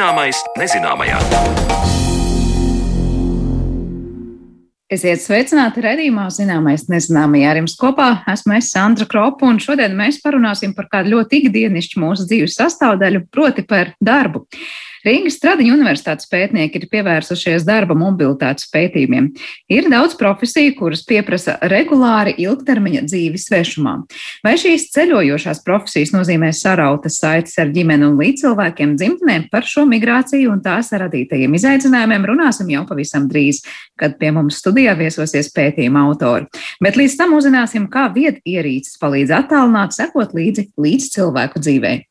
Zināmais nezināmajā. Esiet sveicināti redzījumā, zināmais nezināmajā. Ar jums kopā esmu es Sandra Kropa, un šodien mēs parunāsim par kādu ļoti ikdienišķu mūsu dzīves sastāvdaļu, proti par darbu. Rīgas Stradiņa universitātes pētnieki ir pievērsušies darba mobilitātes pētījumiem. Ir daudz profesiju, kuras pieprasa regulāri ilgtermiņa dzīvi svešumā. Vai šīs ceļojošās profesijas nozīmē sarautas saites ar ģimeni un līdzcilvēkiem dzimtenē par šo migrāciju un tās radītajiem izaicinājumiem runāsim jau pavisam drīz, kad pie mums studijā viesosies pētījuma autori. Bet līdz tam uzzināsim, kā vieta ierīces palīdz attālināt, sekot līdzi līdz cilvēku dzīvei.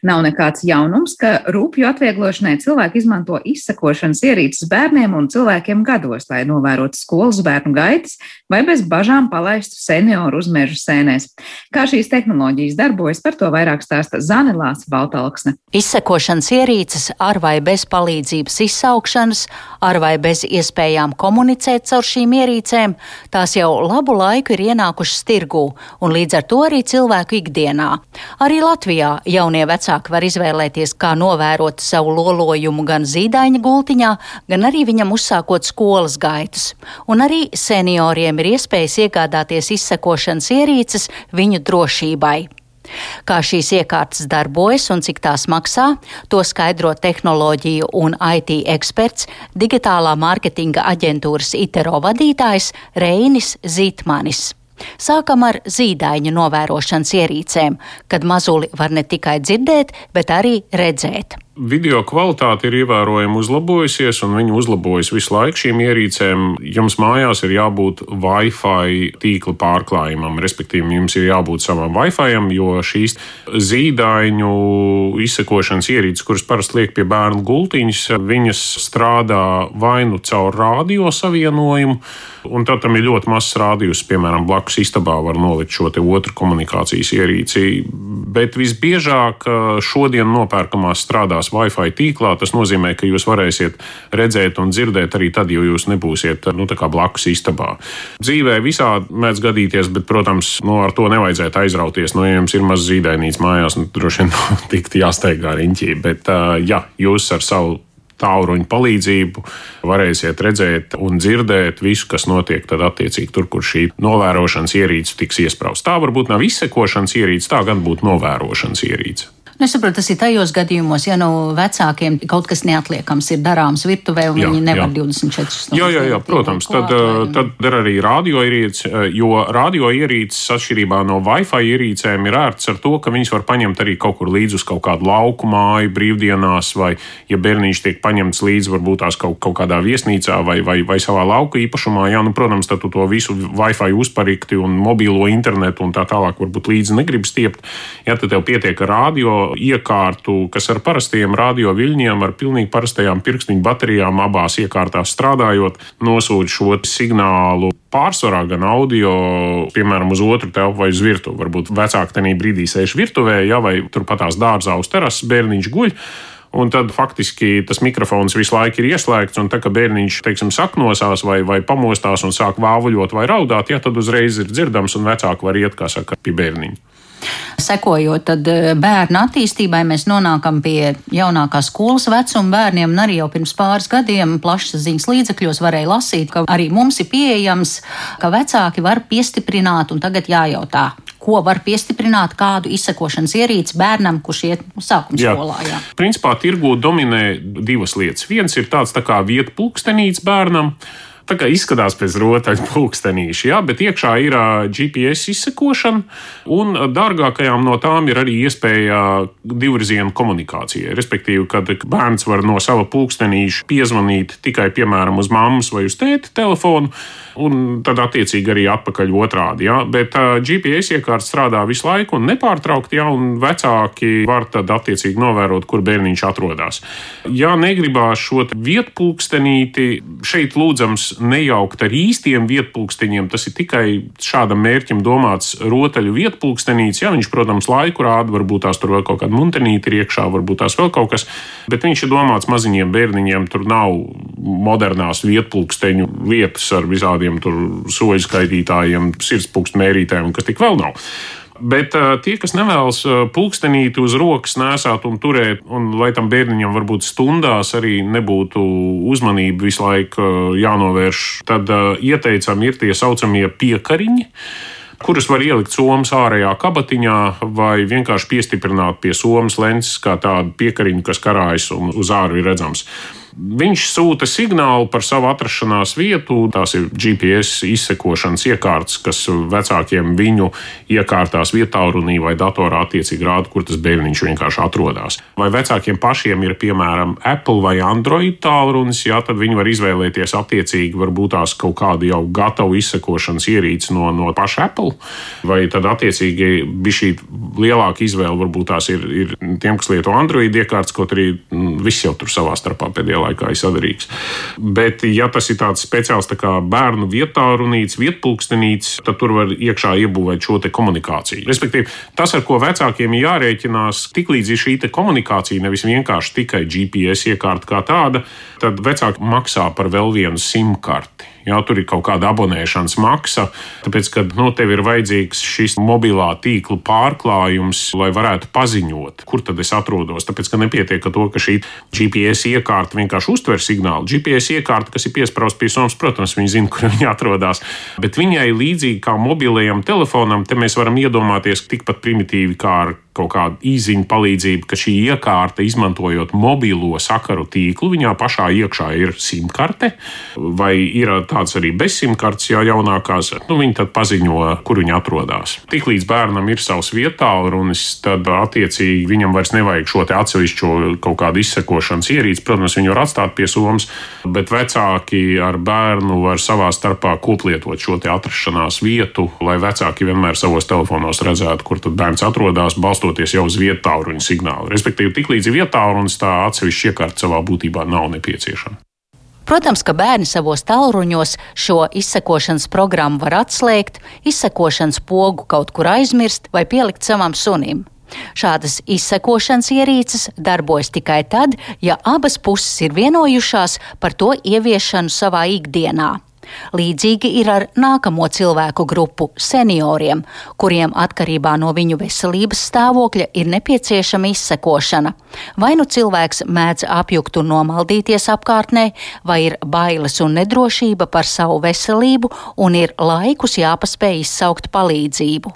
Nav nekāds jaunums, ka rūpju atvieglošanai cilvēki izmanto izsakošanas ierīces bērniem un cilvēkiem gados, lai novērotu skolas bērnu gaitas vai bez bažām palaistu senioru uz meža sēnēs. Kā šīs tehnoloģijas darbojas, par to vairāk stāsta Zanelās Baltalksne. Izsakošanas ierīces ar vai bez palīdzības izsaukšanas, ar vai bez iespējām komunicēt caur šīm ierīcēm, tās jau labu laiku ir ienākušas tirgū un līdz ar to arī cilvēku ikdienā. Arī Latvijā jaunie vecāki vecāki var izvēlēties, kā novērot savu lolojumu gan zīdaiņa gultiņā, gan arī viņam uzsākot skolas gaitas. Un arī senioriem ir iespējas iegādāties izsekošanas ierīces viņu drošībai. Kā šīs iekārtas darbojas un cik tās maksā, to skaidro tehnoloģiju un IT eksperts, digitālā mārketinga aģentūras ITERO vadītājs Reinis Zītmanis. Sākam ar zīdaiņu novērošanas ierīcēm, kad mazuli var ne tikai dzirdēt, bet arī redzēt video kvalitāte ir ievērojami uzlabojusies, un viņa uzlabojas visu laiku šīm ierīcēm. Jums mājās ir jābūt Wi-Fi tīkla pārklājumam, respektīvi, jums ir jābūt savam Wi-Fi, jo šīs zīdaiņu izsekošanas ierīces, kuras parasti liek pie bērnu gultiņas, viņas strādā vai nu caur radio savienojumu, un tad tam ir ļoti mazs rādījums, piemēram, blakus istabā var nolikt šo otru komunikācijas ierīci. Bet visbiežāk šodien nopērkamās strādās Wi-Fi tīklā, tas nozīmē, ka jūs varēsiet redzēt un dzirdēt arī tad, ja jūs nebūsiet nu, blakus istabā. Dzīvē visādi mēdz gadīties, bet, protams, nu, ar to nevajadzētu aizrauties. Nu, ja jums ir maz zīdainīts mājās, nu, droši vien nu, tikt jāsteigā riņķī. Bet, ja jūs ar savu tālruņa palīdzību varēsiet redzēt un dzirdēt visu, kas notiek tad attiecīgi tur, kur šī novērošanas ierīce tiks iesprāsta. Tā varbūt nav izsekošanas ierīce, tā gan būtu novērošanas ierīce. Nu, es saprotu, tas ir tajos gadījumos, ja nu vecākiem kaut kas neatliekams ir darāms virtuvē, un jā, viņi nevar jā. 24 stundas. Jā, jā, jā protams. Tad, vai... tad ir arī radioierīce, jo radioierīces atšķirībā no Wi-Fi ierīcēm ir ērts ar to, ka viņas var paņemt arī kaut kur līdzi uz kaut kādu lauku māju brīvdienās, vai, ja bērniņš tiek paņemts līdzi varbūt tās kaut, kaut kādā viesnīcā vai, vai, vai savā lauka īpašumā, jā, nu, protams, tad tu to visu Wi-Fi uzparikti un mobilo internetu un tā tālāk varbūt līdzi negribi stiept. Ja tad tev pietiek ar radio iekārtu, kas ar parastiem radioviļņiem, ar pilnīgi parastajām pirkstiņu baterijām abās iekārtās strādājot, nosūta šo signālu pārsvarā gan audio, piemēram, uz otru telpu vai uz virtuvi. Varbūt vecāki tajā brīdī sēž virtuvē, ja, vai turpatās dārzā uz terases bērniņš guļ. Un tad faktiski tas mikrofons visu laiku ir ieslēgts, un tā kā bērniņš teiksim, saknosās vai, vai pamostās un sāk vāvuļot vai raudāt, ja, tad uzreiz ir dzirdams, un vecāki var iet, kā saka, pie bērniņa. Sekojot eh, bērnu attīstībai, mēs nonākam pie jaunākā skolas vecuma bērniem, un arī jau pirms pāris gadiem plašsaziņas līdzekļos varēja lasīt, ka arī mums ir pieejams, ka vecāki var piestiprināt, un tagad jājautā, ko var piestiprināt, kādu izsekošanas ierīci bērnam, kurš iet sākuma jā. skolā. Jā. Principā tirgū dominē divas lietas. Viens ir tāds tā kā vietu pulkstenīts bērnam tā kā izskatās pēc rotaļu pulkstenīša, jā, bet iekšā ir GPS izsekošana, un dārgākajām no tām ir arī iespēja divvirziena komunikācijai. Respektīvi, kad bērns var no sava pulkstenīša piezvanīt tikai, piemēram, uz mammas vai uz tēta telefonu, un tad attiecīgi arī atpakaļ otrādi. Ja? Bet GPS iekārta strādā visu laiku un nepārtraukti, ja, un vecāki var tad attiecīgi novērot, kur bērniņš atrodas. Ja negribās šo vietpulkstenīti, šeit lūdzams nejaukt ar īstiem vietpulksteņiem, tas ir tikai šādam mērķim domāts rotaļu vietpulkstenīts. Ja viņš, protams, laiku rāda, varbūt tās tur vēl kaut kāda muntenīte ir iekšā, varbūt tās vēl kaut kas, bet viņš ir domāts maziņiem bērniņiem, tur nav modernās vietpulksteņu vietas ar visādiem soļu skaitītājiem, sirdspūkstu mērītājiem, kas tik vēl nav. Bet uh, tie, kas nevēlas uh, pulkstenīti uz rokas nesāt un turēt, un lai tam bērniņam varbūt stundās arī nebūtu uzmanība visu laiku uh, jānovērš, tad ieteicam ir tie saucamie piekariņi kurus var ielikt somas ārējā kabatiņā vai vienkārši piestiprināt pie somas lences, kā tādu piekariņu, kas karājas un uz āru ir redzams. Viņš sūta signālu par savu atrašanās vietu. Tās ir GPS izsekošanas iekārtas, kas vecākiem viņu iekārtās vietā, runī vai datorā attiecīgi rāda, kur tas bērniņš vienkārši atrodas. Vai vecākiem pašiem ir piemēram Apple vai Android tālrunis, jā, tad viņi var izvēlēties attiecīgi varbūt tās kaut kādu jau gatavu izsekošanas ierīci no, no paša Apple, vai tad attiecīgi bija šī lielāka izvēle varbūt tās ir, ir tiem, kas lieto Android iekārtas, kaut arī mm, viss jau tur savā starpā pēdējā laikā ir sadarīgs. Bet, ja tas ir tāds speciāls tā kā bērnu vietā runīts, vietpulkstenīts, tad tur var iekšā iebūvēt šo komunikāciju. Respektīvi, tas, ar ko vecākiem ir jārēķinās, tiklīdz ir šī komunikācija, nevis vienkārši tikai GPS iekārta kā tāda, tad vecāki maksā par vēl vienu simkarti. Jā, tur ir kaut kāda abonēšanas maksa, tāpēc, ka nu, tev ir vajadzīgs šis mobilā tīkla pārklājums, lai varētu paziņot, kur tad es atrodos. Tāpēc, ka nepietiek ar to, ka šī GPS iekārta vienkārši uztver signālu. GPS iekārta, kas ir piesprāstīta pie somas, protams, viņi zina, kur viņi atrodas. Bet viņai līdzīgi kā mobilajam telefonam, te mēs varam iedomāties tikpat primitīvi kā ar kaut kādu īziņu palīdzību, ka šī iekārta, izmantojot mobilo sakaru tīklu, viņā pašā iekšā ir simkarte, vai ir tāds arī bez simkartes, jau jaunākās, nu, viņi tad paziņo, kur viņi atrodas. Tiklīdz bērnam ir savs vietālunis, tad attiecīgi viņam vairs nevajag šo atsevišķo kaut kādu izsekošanas ierīci. Protams, viņu var atstāt pie somas, bet vecāki ar bērnu var savā starpā koplietot šo atrašanās vietu, lai vecāki vienmēr savos telefonos redzētu, kur tad bērns atrodas, balstoties jau uz vietu tālruņa signālu. Respektīvi, tiklīdz ir vietā tālrunis, tā atsevišķa iekārta savā būtībā nav nepieciešama. Protams, ka bērni savos tālruņos šo izsekošanas programmu var atslēgt, izsekošanas pogu kaut kur aizmirst vai pielikt savam sunim. Šādas izsekošanas ierīces darbojas tikai tad, ja abas puses ir vienojušās par to ieviešanu savā ikdienā. Līdzīgi ir ar nākamo cilvēku grupu - senioriem, kuriem atkarībā no viņu veselības stāvokļa ir nepieciešama izsekošana. Vai nu cilvēks mēdz apjukt un nomaldīties apkārtnē, vai ir bailes un nedrošība par savu veselību un ir laikus jāpaspēj izsaukt palīdzību.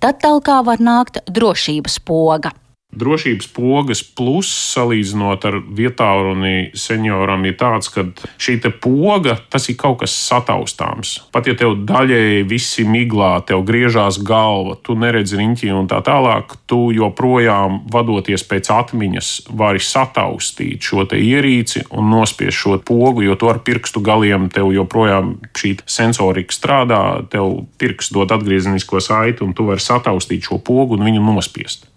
Tad talkā var nākt drošības poga. Drošības pogas plus salīdzinot ar vietālruni senioram ir tāds, ka šī poga tas ir kaut kas sataustāms. Pat ja tev daļēji viss ir miglā, tev griežās galva, tu neredzi riņķi un tā tālāk, tu joprojām vadoties pēc atmiņas vari sataustīt šo ierīci un nospiest šo pogu, jo to ar pirkstu galiem tev joprojām šī sensorika strādā, tev pirksts dod atgriezenisko saiti un tu vari sataustīt šo pogu un viņu nospiest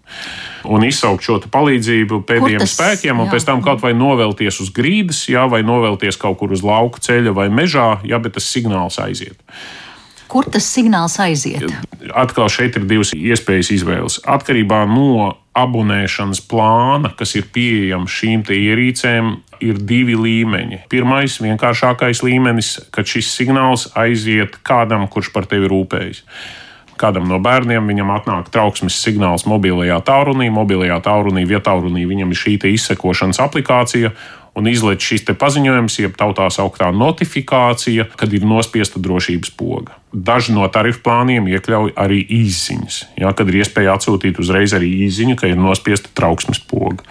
un izsaukt šo palīdzību pēdējiem tas, spēkiem, un jā. pēc tam kaut vai novelties uz grīdas, jā, vai novelties kaut kur uz lauka ceļa vai mežā, jā, bet tas signāls aiziet. Kur tas signāls aiziet? Atkal šeit ir divas iespējas izvēles. Atkarībā no abonēšanas plāna, kas ir pieejams šīm ierīcēm, ir divi līmeņi. Pirmais, vienkāršākais līmenis, kad šis signāls aiziet kādam, kurš par tevi rūpējas kādam no bērniem, viņam atnāk trauksmes signāls mobilajā tālrunī, mobilajā tālrunī, vietālrunī viņam ir šī izsekošanas aplikācija. Un izlaiž šis paziņojums, jeb tautā sauktā notifikācija, kad ir nospiesta drošības poga. Daži no tarifu plāniem iekļauj arī īsiņas, ja, kad ir iespēja atsūtīt uzreiz arī īsiņu, ka ir nospiesta trauksmes poga.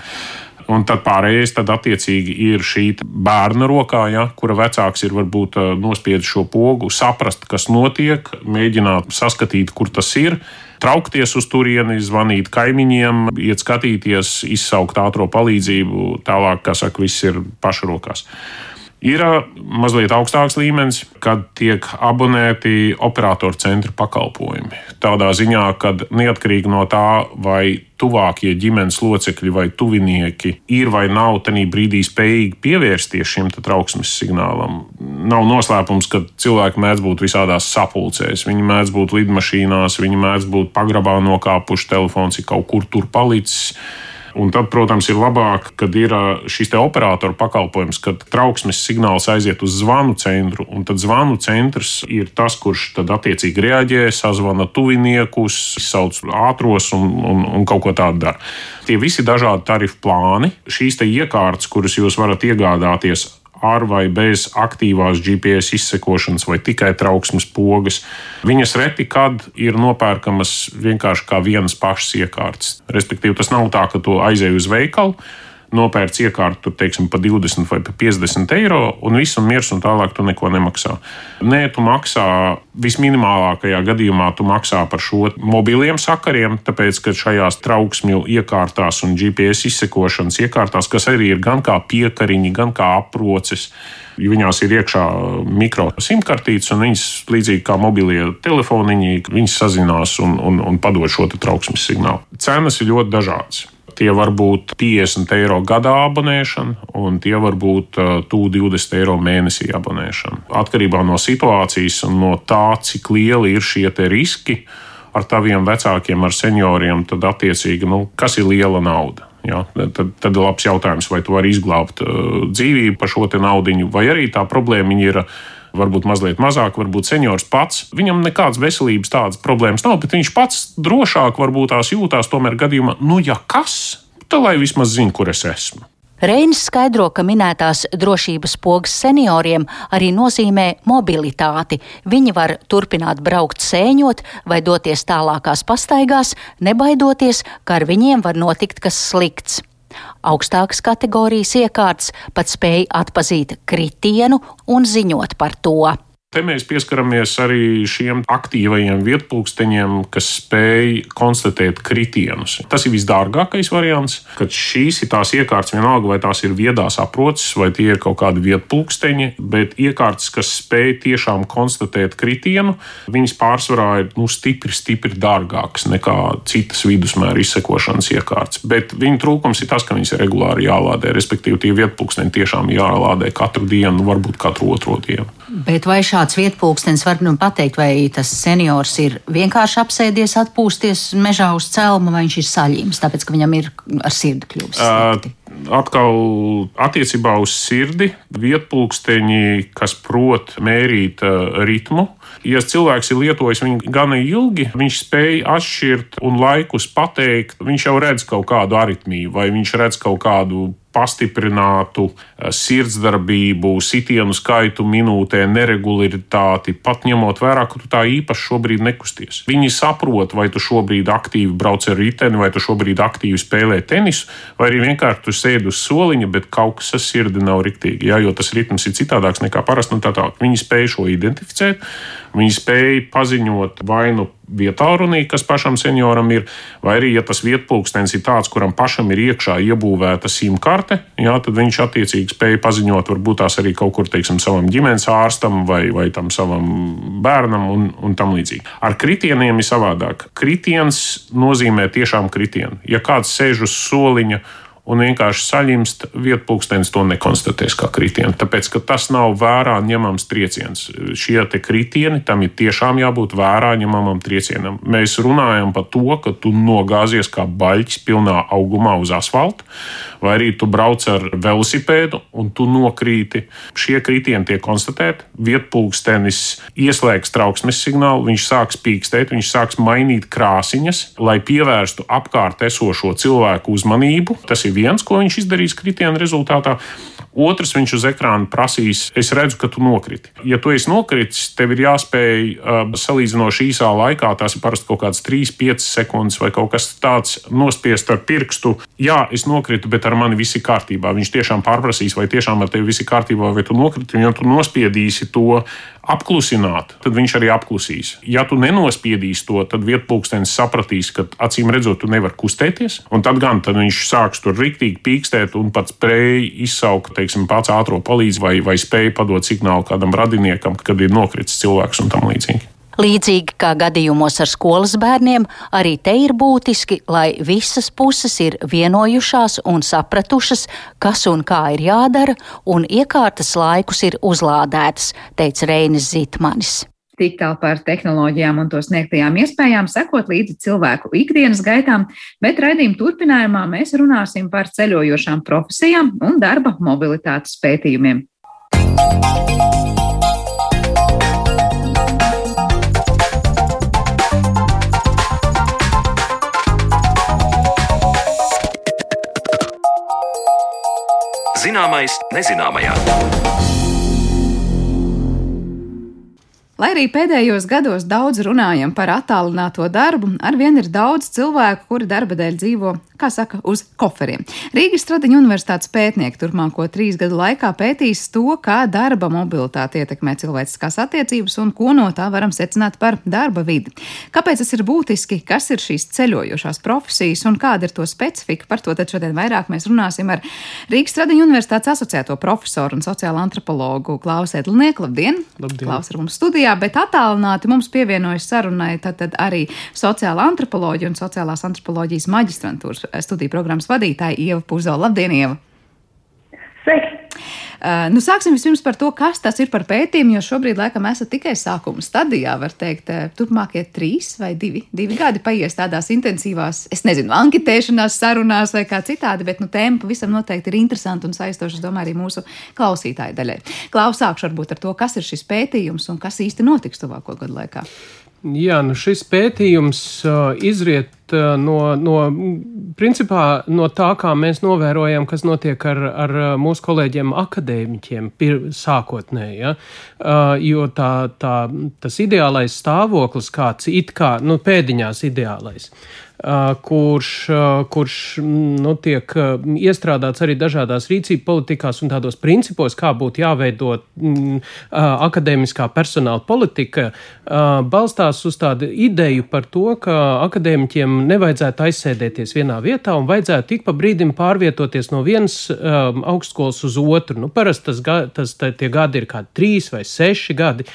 Un tad pārējais, tad attiecīgi ir šī bērna rokā, ja, kura vecāks ir varbūt nospiedis šo pogu, saprast, kas notiek, mēģināt saskatīt, kur tas ir. Traukties uz turieni, zvanīt kaimiņiem, iet skatīties, izsaukt ātrā palīdzību. Tālāk, kā saka, viss ir paša rokās. Ir mazliet augstāks līmenis, kad tiek abonēti operatoru centra pakalpojumi. Tādā ziņā, ka neatkarīgi no tā, vai tuvākie ģimenes locekļi vai tuvinieki ir vai nav tajā brīdī spējīgi pievērsties šim trauksmes signālam. Nav noslēpums, ka cilvēki mēdz būt visādās sapulcēs. Viņi mēdz būt lidmašīnās, viņi mēdz būt pagrabā nokāpuši, telefons ir kaut kur tur palicis Un tad, protams, ir labāk, kad ir šis operatora pakalpojums, kad trauksmes signāls aiziet uz zvanu centru, un tad zvanu centrs ir tas, kurš tad attiecīgi reaģē, sazvana tuviniekus, sauc ātros un, un, un kaut ko tādu dara. Tie visi dažādi tarifu plāni, šīs iekārtas, kuras jūs varat iegādāties ar vai bez aktīvās GPS izsekošanas vai tikai trauksmes pogas. Viņas reti kad ir nopērkamas vienkārši kā vienas pašas iekārtas. Respektīvi, tas nav tā, ka tu aizej uz veikalu nopērts iekārtu, tur, teiksim, pa 20 vai pa 50 eiro, un viss un miers, un tālāk tu neko nemaksā. Nē, tu maksā visminimālākajā gadījumā, tu maksā par šo mobiliem sakariem, tāpēc, ka šajās trauksmju iekārtās un GPS izsekošanas iekārtās, kas arī ir gan kā piekariņi, gan kā aproces, Viņās ir iekšā mikro simtkartītes, un viņas, līdzīgi kā mobilie telefoniņi, viņas sazinās un, un, un padod šo trauksmes signālu. Cenas ir ļoti dažādas. Tie var būt 50 eiro gadā abonēšana, un tie var būt uh, 20 eiro mēnesī abonēšana. Atkarībā no situācijas un no tā, cik lieli ir šie riski ar taviem vecākiem, ar senioriem, tad attiecīgi, nu, kas ir liela nauda. Ja, tad, tad ir labs jautājums, vai tu vari izglābt uh, dzīvību par šo naudu, vai arī tā problēma ir varbūt mazliet mazāk, varbūt seniors pats. Viņam nekādas veselības tādas problēmas nav, bet viņš pats drošāk varbūt tās jūtās tomēr gadījumā, nu, ja kas, tad lai vismaz zina, kur es esmu. Reinis skaidro, ka minētās drošības pogas senioriem arī nozīmē mobilitāti. Viņi var turpināt braukt sēņot vai doties tālākās pastaigās, nebaidoties, ka ar viņiem var notikt kas slikts. Augstākas kategorijas iekārtas pat spēja atpazīt kritienu un ziņot par to. Te mēs pieskaramies arī šiem aktīvajiem vietpunkteņiem, kas spēj konstatēt kritienus. Tas ir visdārgākais variants, kad šīs ir tās iekārtas, vienalga vai tās ir viedās aproces vai tie ir kaut kādi vietpunkteņi, bet iekārtas, kas spēj tiešām konstatēt kritienu, viņas pārsvarā ir nu, stipri, stipri dārgākas nekā citas vidusmēra izsekošanas iekārtas. Bet viņu trūkums ir tas, ka viņas ir regulāri jālādē, respektīvi tie vietpunkteņi tiešām jālādē katru dienu, varbūt katru otro dienu. Bet vai šāds vietpulkstenis var nu pateikt, vai tas seniors ir vienkārši apsēdies, atpūsties mežā uz celma, vai viņš ir saļīms, tāpēc, ka viņam ir ar sirdi kļuvis? Uh, atkal attiecībā uz sirdi vietpulksteņi, kas prot mērīt ritmu. Ja cilvēks ir lietojis viņu gana ilgi, viņš spēj atšķirt un laikus pateikt. Viņš jau redz kaut kādu aritmiju, vai viņš redz kaut kādu pastiprinātu eh, sirdsdarbību, sitienu skaitu minūtē, neregularitāti, pat ņemot vērā, ka tu tā īpaši šobrīd nekusties. Viņi saprot, vai tu šobrīd aktīvi brauc ar riteni, vai tu šobrīd aktīvi spēlē tenisu, vai arī vienkārši tu sēdi uz soliņa, bet kaut kas ar sirdi nav riktīgi, jā, jo tas ritms ir citādāks nekā parasti. Tā tā. Viņi spēj šo identificēt, viņi spēj paziņot vainu vietā runī, kas pašam senioram ir, vai arī, ja tas vietpulkstenis ir tāds, kuram pašam ir iekšā iebūvēta simkarte, jā, tad viņš attiecīgi spēja paziņot, varbūt tās arī kaut kur, teiksim, savam ģimenes ārstam vai, vai tam savam bērnam un, un tam līdzīgi. Ar kritieniem ir savādāk. Kritiens nozīmē tiešām kritienu. Ja kāds sēž uz soliņa, un vienkārši saņemst vietpunktenis to nekonstatēs kā kritienu. Tāpēc, ka tas nav vērā ņemams trieciens. Šie kritieni tam ir tiešām jābūt vērā ņemamam triecienam. Mēs runājam par to, ka tu nogāzies kā baļķis pilnā augumā uz asfalta, vai arī tu brauc ar velosipēdu un tu nokrīti. Šie kritieni tiek konstatēti. Vietpunktenis ieslēgs trauksmes signālu, viņš sāks pīkstēt, viņš sāks mainīt krāsiņas, lai pievērstu apkārt esošo cilvēku uzmanību. Tas ir viens, ko viņš izdarīs kritiena rezultātā. Otrs, viņš uz ekrāna prasīs, es redzu, ka tu nokriti. Ja tu esi nokritis, tev ir jāspēj uh, salīdzinoši īsā laikā, tās ir parasti kaut kādas 3, 5 sekundes vai kaut kas tāds, nospiest ar pirkstu. Jā, es nokritu, bet ar mani viss ir kārtībā. Viņš tiešām pārprasīs, vai tiešām ar tevi viss ir kārtībā, vai tu nokriti. Ja tu nospiedīsi to apklusināt, tad viņš arī apklusīs. Ja tu nenospiedīsi to, tad vietpūkstenis sapratīs, ka acīm redzot, tu nevari kustēties. Un tad gan tad viņš sāks tur rīktīgi pīkstēt un pat spēj izsaukt, teiksim, pats ātrā palīdzību vai, vai spēj padot signālu kādam radiniekam, kad ir nokritis cilvēks un tam līdzīgi. Līdzīgi kā gadījumos ar skolas bērniem, arī te ir būtiski, lai visas puses ir vienojušās un sapratušas, kas un kā ir jādara, un iekārtas laikus ir uzlādētas, teica Reinis Zitmanis. Tik tālu par tehnoloģijām un to sniegtajām iespējām, sekot līdzi cilvēku ikdienas gaitām, bet raidījuma turpinājumā mēs runāsim par ceļojošām profesijām un darba mobilitātes pētījumiem. Zināmais nezināmajā. Lai arī pēdējos gados daudz runājam par attālināto darbu, arvien ir daudz cilvēku, kuri darba dēļ dzīvo, kā saka, uz koferiem. Rīgas Stradiņa universitātes pētnieki turpmāko trīs gadu laikā pētīs to, kā darba mobilitāte ietekmē cilvēciskās attiecības un ko no tā varam secināt par darba vidi. Kāpēc tas ir būtiski, kas ir šīs ceļojošās profesijas un kāda ir to specifika, par to tad šodien vairāk mēs runāsim ar Rīgas Stradiņa universitātes asociēto profesoru un sociālo antropologu Klausu Edlinieku. Labdien! Labdien. Klaus ar mums studijā! Latvijā, bet attālināti mums pievienojas sarunai tad, tad arī sociāla antropoloģija un sociālās antropoloģijas maģistrantūras studiju programmas vadītāja Ieva Puzola. Labdien, Ieva! Sveiki! Uh, nu, sāksim vispirms par to, kas tas ir par pētījumu, jo šobrīd, laikam, esat tikai sākuma stadijā, var teikt, turpmākie trīs vai divi, divi gadi paies tādās intensīvās, es nezinu, anketēšanās, sarunās vai kā citādi, bet, nu, tēma pavisam noteikti ir interesanta un saistoša, es domāju, arī mūsu klausītāju daļai. Klaus, sākšu varbūt ar to, kas ir šis pētījums un kas īsti notiks tuvāko gadu laikā. Jā, nu šis pētījums izriet no, no, principā, no tā, kā mēs novērojam, kas notiek ar, ar mūsu kolēģiem akadēmiķiem sākotnēji. Ja? Jo tā, tā, tas ideālais stāvoklis, kāds it kā, nu, pēdiņās ideālais, kurš, kurš nu, tiek iestrādāts arī dažādās rīcību politikās un tādos principos, kā būtu jāveido m, akadēmiskā personāla politika, balstās uz tādu ideju par to, ka akadēmiķiem nevajadzētu aizsēdēties vienā vietā un vajadzētu tik pa brīdim pārvietoties no vienas augstskolas uz otru. Nu, parasti tas, tas, tie gadi ir kādi trīs vai seši gadi.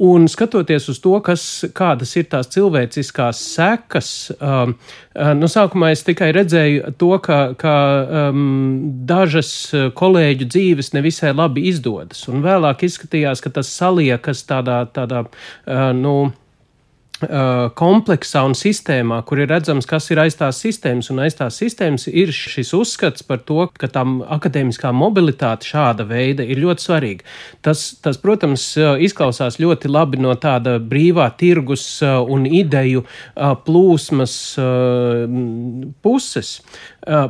Un skatoties uz to, kas, kādas ir tās cilvēciskās sekas, um, uh, nu, sākumā es tikai redzēju to, ka, ka um, dažas kolēģu dzīves nevisai labi izdodas, un vēlāk izskatījās, ka tas saliekas tādā, tādā uh, nu, Uh, kompleksā un sistēmā, kur ir redzams, kas ir aiz tās sistēmas. Un aiz tās sistēmas ir šis uzskats par to, ka tā akadēmiskā mobilitāte šāda veida ir ļoti svarīga. Tas, tas, protams, uh, izklausās ļoti labi no tāda brīvā tirgus uh, un ideju plūsmas puses,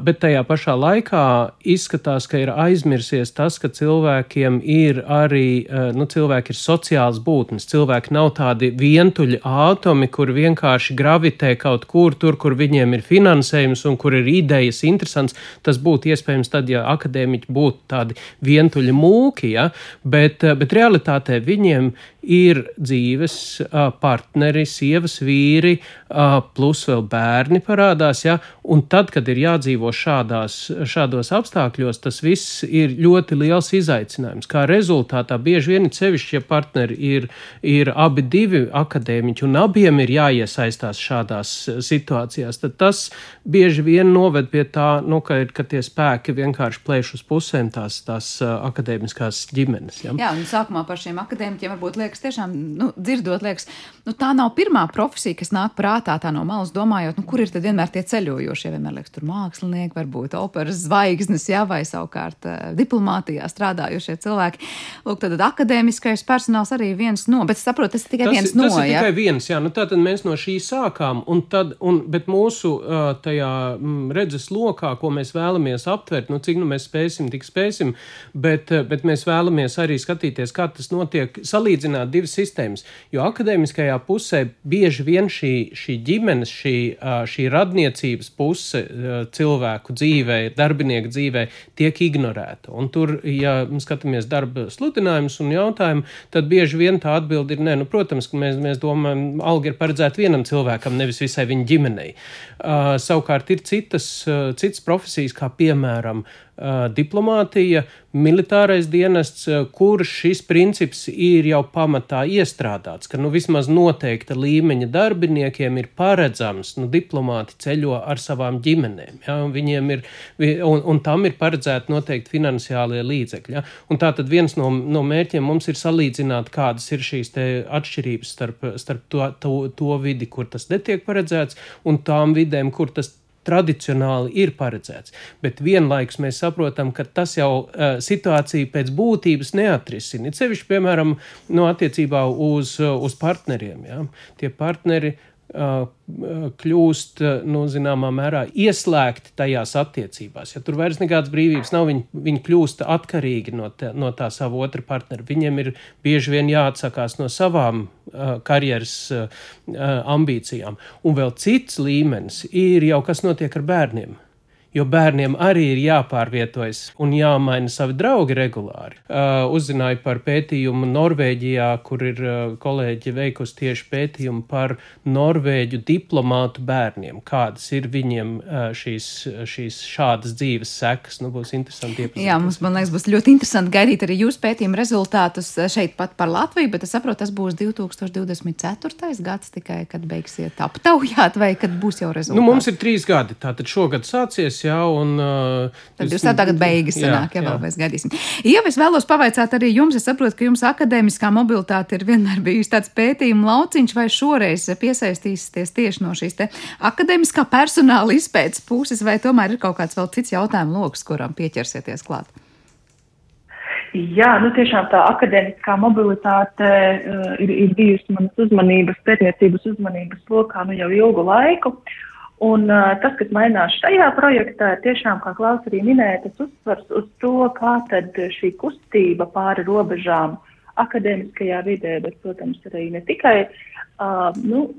bet tajā pašā laikā izskatās, ka ir aizmirsies tas, ka cilvēkiem ir arī, nu, cilvēki ir sociāls būtnes, cilvēki nav tādi vientuļi ātri atomi, kur vienkārši gravitē kaut kur, tur, kur viņiem ir finansējums un kur ir idejas interesants. Tas būtu iespējams tad, ja akadēmiķi būtu tādi vientuļi mūki, ja? bet, bet realitātē viņiem ir dzīves partneri, sievas vīri, plus vēl bērni parādās. Ja? Un tad, kad ir jādzīvo šādās, šādos apstākļos, tas viss ir ļoti liels izaicinājums. Kā rezultātā bieži vien sevišķi, ja partneri ir, ir abi divi akadēmiķi un abiem ir jāiesaistās šādās situācijās, tad tas bieži vien noved pie tā, nu, ka, ir, ka tie spēki vienkārši plēš uz pusēm tās, tās akadēmiskās ģimenes. Ja? Jā, un sākumā par šiem akadēmiķiem varbūt liekas, tiešām nu, dzirdot, liekas, nu, tā nav pirmā profesija, kas nāk prātā tā no malas, domājot, nu, kur ir tad vienmēr tie ceļojošie. Vienmēr liekas, tur mākslinieki, varbūt operas zvaigznes, jā, vai savukārt uh, diplomātijā strādājošie cilvēki. Lūk, tad akadēmiskais personāls arī viens no, bet saprotu, tas ir tikai tas, viens no. Tas ir ja? tikai viens, jā, nu tātad mēs no šī sākām, un tad, un, bet mūsu uh, tajā mm, redzes lokā, ko mēs vēlamies aptvert, nu cik nu mēs spēsim, tik spēsim, bet, bet mēs vēlamies arī skatīties, kā tas notiek, salīdzināt divas sistēmas. Jo akadēmiskajā pusē bieži vien šī, šī ģimenes, šī, šī radniecības puse cilvēku dzīvē, darbinieku dzīvē tiek ignorēta. Un tur, ja skatāmies darba sludinājumus un jautājumu, tad bieži vien tā atbilde ir nē, nu, protams, ka mēs, mēs domājam, alga ir paredzēta vienam cilvēkam, nevis visai viņa ģimenei. Uh, savukārt ir citas, uh, citas profesijas, kā piemēram, diplomātija, militārais dienests, kur šis princips ir jau pamatā iestrādāts, ka nu, vismaz noteikta līmeņa darbiniekiem ir paredzams, nu, diplomāti ceļo ar savām ģimenēm, ja, un ir, un, un tam ir paredzēti noteikti finansiālie līdzekļi. Ja, un tā tad viens no, no mērķiem mums ir salīdzināt, kādas ir šīs atšķirības starp, starp to, to, to vidi, kur tas netiek paredzēts, un tām vidēm, kur tas tradicionāli ir paredzēts. Bet vienlaikus mēs saprotam, ka tas jau uh, situāciju pēc būtības neatrisina. Cevišķi, piemēram, no attiecībā uz, uz partneriem. Ja? Tie partneri kļūst, nu, zināmā mērā, ieslēgti tajās attiecībās. Ja tur vairs nekādas brīvības nav, viņi, viņi kļūst atkarīgi no, te, no tā sava otra partnera. Viņiem ir bieži vien jāatsakās no savām uh, karjeras uh, ambīcijām. Un vēl cits līmenis ir jau kas notiek ar bērniem jo bērniem arī ir jāpārvietojas un jāmaina savi draugi regulāri. Uh, uzzināju par pētījumu Norvēģijā, kur ir uh, kolēģi veikusi tieši pētījumu par norvēģu diplomātu bērniem, kādas ir viņiem uh, šīs, šīs šādas dzīves sekas. Nu, būs interesanti iepazīties. Jā, mums, man liekas, būs ļoti interesanti gaidīt arī jūsu pētījumu rezultātus uh, šeit pat par Latviju, bet es saprotu, tas būs 2024. gads tikai, kad beigsiet aptaujāt, vai kad būs jau rezultāti? Nu, mums ir trīs gadi, tātad šogad sācies beigas, jā, un. Uh, Tad jūs tādā gada beigas sanāk, jā, jā, vēl mēs gaidīsim. Jā, es vēlos pavaicāt arī jums, es saprotu, ka jums akadēmiskā mobilitāte ir vienmēr bijusi tāds pētījuma lauciņš, vai šoreiz piesaistīsieties tieši no šīs te akadēmiskā personāla izpētes puses, vai tomēr ir kaut kāds vēl cits jautājumu lokus, kuram pieķersieties klāt? Jā, nu tiešām tā akadēmiskā mobilitāte uh, ir, ir bijusi manas uzmanības, pētniecības uzmanības lokā nu jau ilgu laiku. Un uh, tas, kas mainās šajā projektā, ir tiešām, kā Klaus arī minēja, tas uzsvars uz to, kā tad šī kustība pāri robežām akadēmiskajā vidē, bet, protams, arī ne tikai, uh, nu,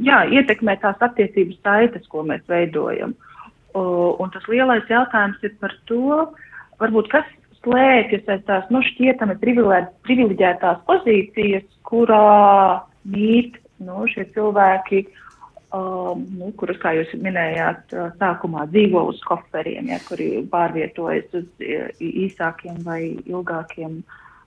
jā, ietekmē tās attiecības saites, ko mēs veidojam. Uh, un tas lielais jautājums ir par to, varbūt, kas slēpjas aiz tās, nu, šķietami privileģētās pozīcijas, kurā mīt, nu, šie cilvēki um, nu, kuras, kā jūs minējāt, uh, sākumā dzīvo uz koferiem, ja, kuri pārvietojas uz īsākiem vai ilgākiem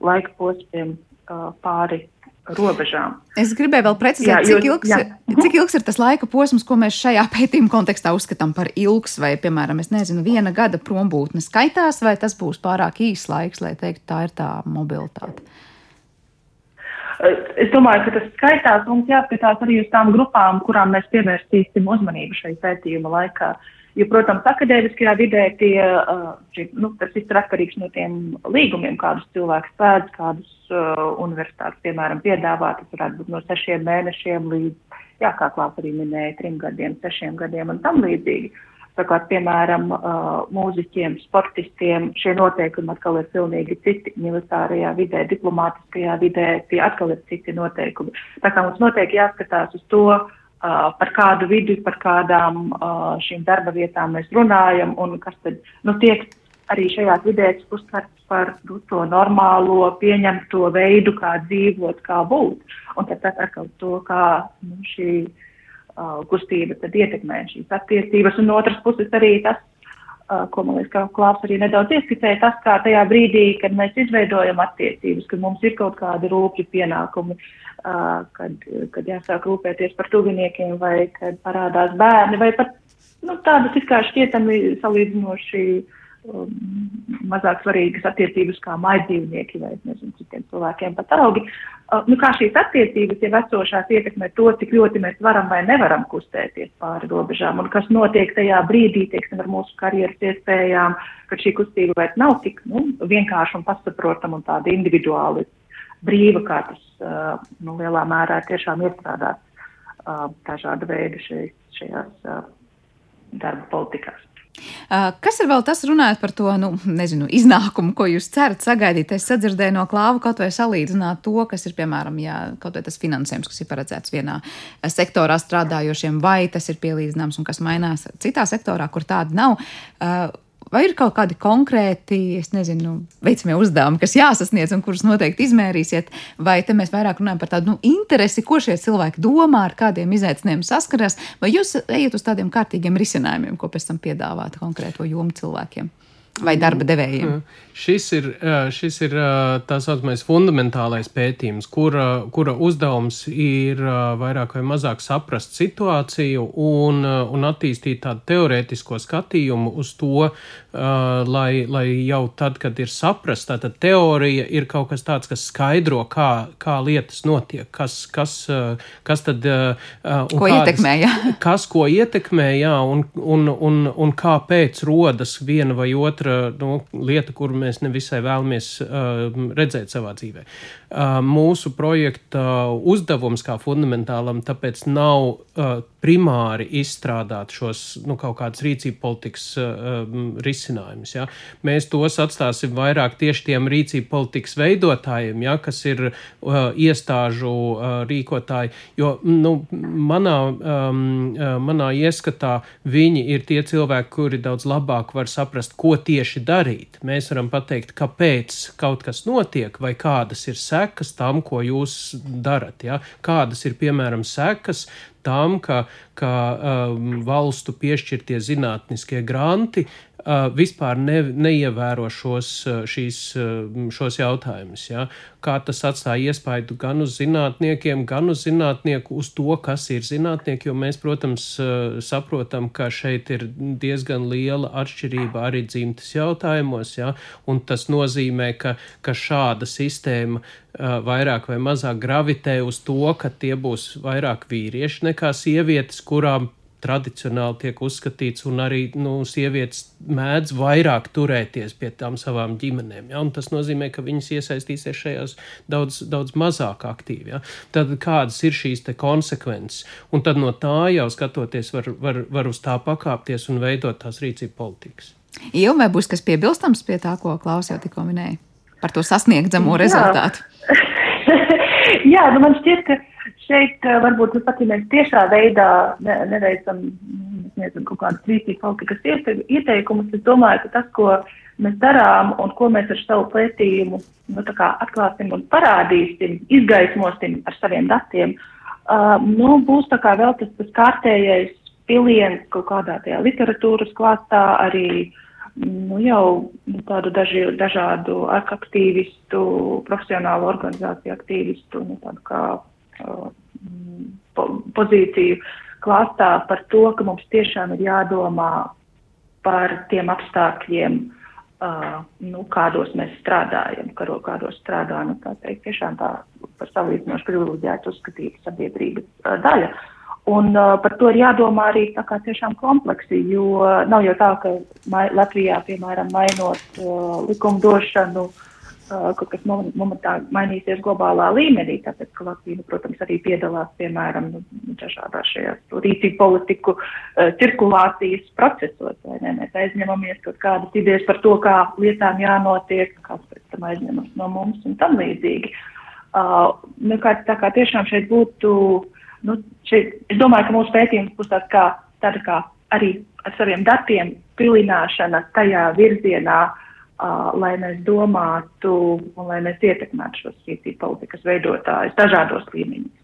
laika posmiem uh, pāri robežām. Es gribēju vēl precizēt, jā, jo, cik, ilgs, jā. Cik ilgs ir tas laika posms, ko mēs šajā pētījuma kontekstā uzskatām par ilgs, vai, piemēram, nezinu, viena gada prombūtne skaitās, vai tas būs pārāk īs laiks, lai teiktu, tā ir tā mobilitāte. Es domāju, ka tas skaitās mums jāskatās arī uz tām grupām, kurām mēs pievērsīsim uzmanību šai pētījuma laikā. Jo, protams, akadēmiskajā vidē tie, šī, nu, tas viss ir atkarīgs no tiem līgumiem, kādus cilvēks pēdz, kādus uh, universitātes, piemēram, piedāvā. Tas varētu būt no sešiem mēnešiem līdz, jā, kā klāt arī minēja, trim gadiem, sešiem gadiem un tam līdzīgi. Uh, Savukārt, piemēram, mūziķiem, sportistiem šie noteikumi atkal ir pilnīgi citi militārajā vidē, diplomātiskajā vidē, tie atkal ir citi noteikumi. Tā kā mums noteikti jāskatās uz to, par kādu vidi, par kādām šīm darba vietām mēs runājam un kas tad, nu, tiek arī šajās vidēs uztverts par nu, to normālo, pieņemto veidu, kā dzīvot, kā būt. Un tad atkal to, kā nu, šī kustība tad ietekmē šīs attiecības, un no otras puses arī tas, uh, ko man liekas, ka Klāps arī nedaudz ieskicēja, tas, kā tajā brīdī, kad mēs izveidojam attiecības, kad mums ir kaut kādi rūpju pienākumi, uh, kad, kad jāsāk rūpēties par tuviniekiem, vai kad parādās bērni, vai pat nu, tādas it kā šķietami salīdzinoši uh, um, mazāk svarīgas attiecības kā maidzīvnieki vai, nezinu, citiem cilvēkiem pat augi. Uh, nu, kā šīs attiecības jau esošās ietekmē to, cik ļoti mēs varam vai nevaram kustēties pāri robežām un kas notiek tajā brīdī, teiksim, ar mūsu karjeras iespējām, kad šī kustība vairs nav tik, nu, vienkārši un pasaprotam un tāda individuāli brīva, kā tas, uh, nu, lielā mērā tiešām iestrādāts uh, dažāda veida šeit, šajās uh, darba politikās. Kas ir vēl tas, runājot par to nu, nezinu, iznākumu, ko jūs cerat sagaidīt? Es sadzirdēju no klāva kaut vai salīdzināt to, kas ir, piemēram, jā, kaut vai tas finansējums, kas ir paredzēts vienā sektorā strādājošiem, vai tas ir pielīdzināms un kas mainās citā sektorā, kur tāda nav. Vai ir kaut kādi konkrēti, es nezinu, veicamie uzdevumi, kas jāsasniedz un kurus noteikti izmērīsiet, vai te mēs vairāk runājam par tādu nu, interesi, ko šie cilvēki domā, ar kādiem izaicinājumiem saskarās, vai jūs ejat uz tādiem kārtīgiem risinājumiem, ko pēc tam piedāvāt konkrēto jomu cilvēkiem? Vai darba devējiem? Mm. Šis ir, šis ir tā saucamais fundamentālais pētījums, kura, kura uzdevums ir vairāk vai mazāk saprast situāciju un, un attīstīt tādu teorētisko skatījumu uz to, lai, lai jau tad, kad ir saprast, tātad teorija ir kaut kas tāds, kas skaidro, kā, kā lietas notiek, kas, kas, kas tad. Ko kādas, ietekmē, jā. Kas ko ietekmē, jā, un, un, un, un kāpēc rodas viena vai otra nu, lieta, kur mēs nevisai vēlamies uh, redzēt savā dzīvē. Uh, mūsu projekta uzdevums kā fundamentālam tāpēc nav uh, primāri izstrādāt šos nu, kaut kādas rīcību politikas uh, risinājumus. Ja? Mēs tos atstāsim vairāk tieši tiem rīcību politikas veidotājiem, ja? kas ir uh, iestāžu uh, rīkotāji. Jo nu, manā, um, manā ieskatā viņi ir tie cilvēki, kuri daudz labāk var saprast, ko tieši darīt. Mēs varam pateikt, kāpēc kaut kas notiek vai kādas ir sekas tam, ko jūs darat. Ja? Kādas ir piemēram sekas tam, ka, ka um, valstu piešķirtie zinātniskie granti vispār ne, neievēro šos, šīs, šos jautājumus. Ja? Kā tas atstāja iespaidu gan uz zinātniekiem, gan uz zinātnieku, uz to, kas ir zinātnieki, jo mēs, protams, saprotam, ka šeit ir diezgan liela atšķirība arī dzimtas jautājumos, ja? un tas nozīmē, ka, ka šāda sistēma vairāk vai mazāk gravitē uz to, ka tie būs vairāk vīrieši nekā sievietes, kurām tradicionāli tiek uzskatīts, un arī nu, sievietes mēdz vairāk turēties pie tām savām ģimenēm. Ja? Tas nozīmē, ka viņas iesaistīsies šajās daudz, daudz mazāk aktīvi. Ja? Tad kādas ir šīs konsekvences? Un tad no tā jau skatoties, var, var, var uz tā pakāpties un veidot tās rīcību politikas. Jau vai būs kas piebilstams pie tā, ko Klaus jau tikko minēja par to sasniegamo rezultātu? Jā, nu man šķiet, ka šeit eh, varbūt pat, ja mēs tiešā veidā ne, neveicam nezinu, kaut kādas rīcības politikas ieteikumus, es domāju, ka tas, ko mēs darām un ko mēs ar savu pētījumu nu, atklāsim un parādīsim, izgaismosim ar saviem datiem, uh, nu, būs vēl tas, tas kārtējais piliens kaut kādā tajā literatūras klāstā arī nu, jau nu, tādu daži, dažādu aktīvistu, profesionālu organizāciju aktīvistu, nu, tādu kā po, pozīciju klāstā par to, ka mums tiešām ir jādomā par tiem apstākļiem, uh, nu, kādos mēs strādājam, karo, kādos strādā, nu, tā teikt, tiešām tā par salīdzinoši privileģētu uzskatīt sabiedrības uh, daļa. Un uh, par to ir jādomā arī tā kā tiešām kompleksi, jo nav jau tā, ka mai, Latvijā, piemēram, mainot uh, likumdošanu, uh, kaut kas momentāli mainīsies globālā līmenī, tāpēc, ka Latvija, nu, protams, arī piedalās, piemēram, nu, dažādās šajās rīcību politiku uh, cirkulācijas procesos, vai ne, mēs aizņemamies kaut kādas idejas par to, kā lietām jānotiek, kāds pēc tam aizņemas no mums un tam līdzīgi. Uh, nu, kā, tā kā tiešām šeit būtu, nu, šeit, es domāju, ka mūsu pētījums būs tāds kā, tāda kā arī ar saviem datiem pilināšana tajā virzienā, uh, lai mēs domātu un lai mēs ietekmētu šos rīcību politikas veidotājus dažādos līmeņos.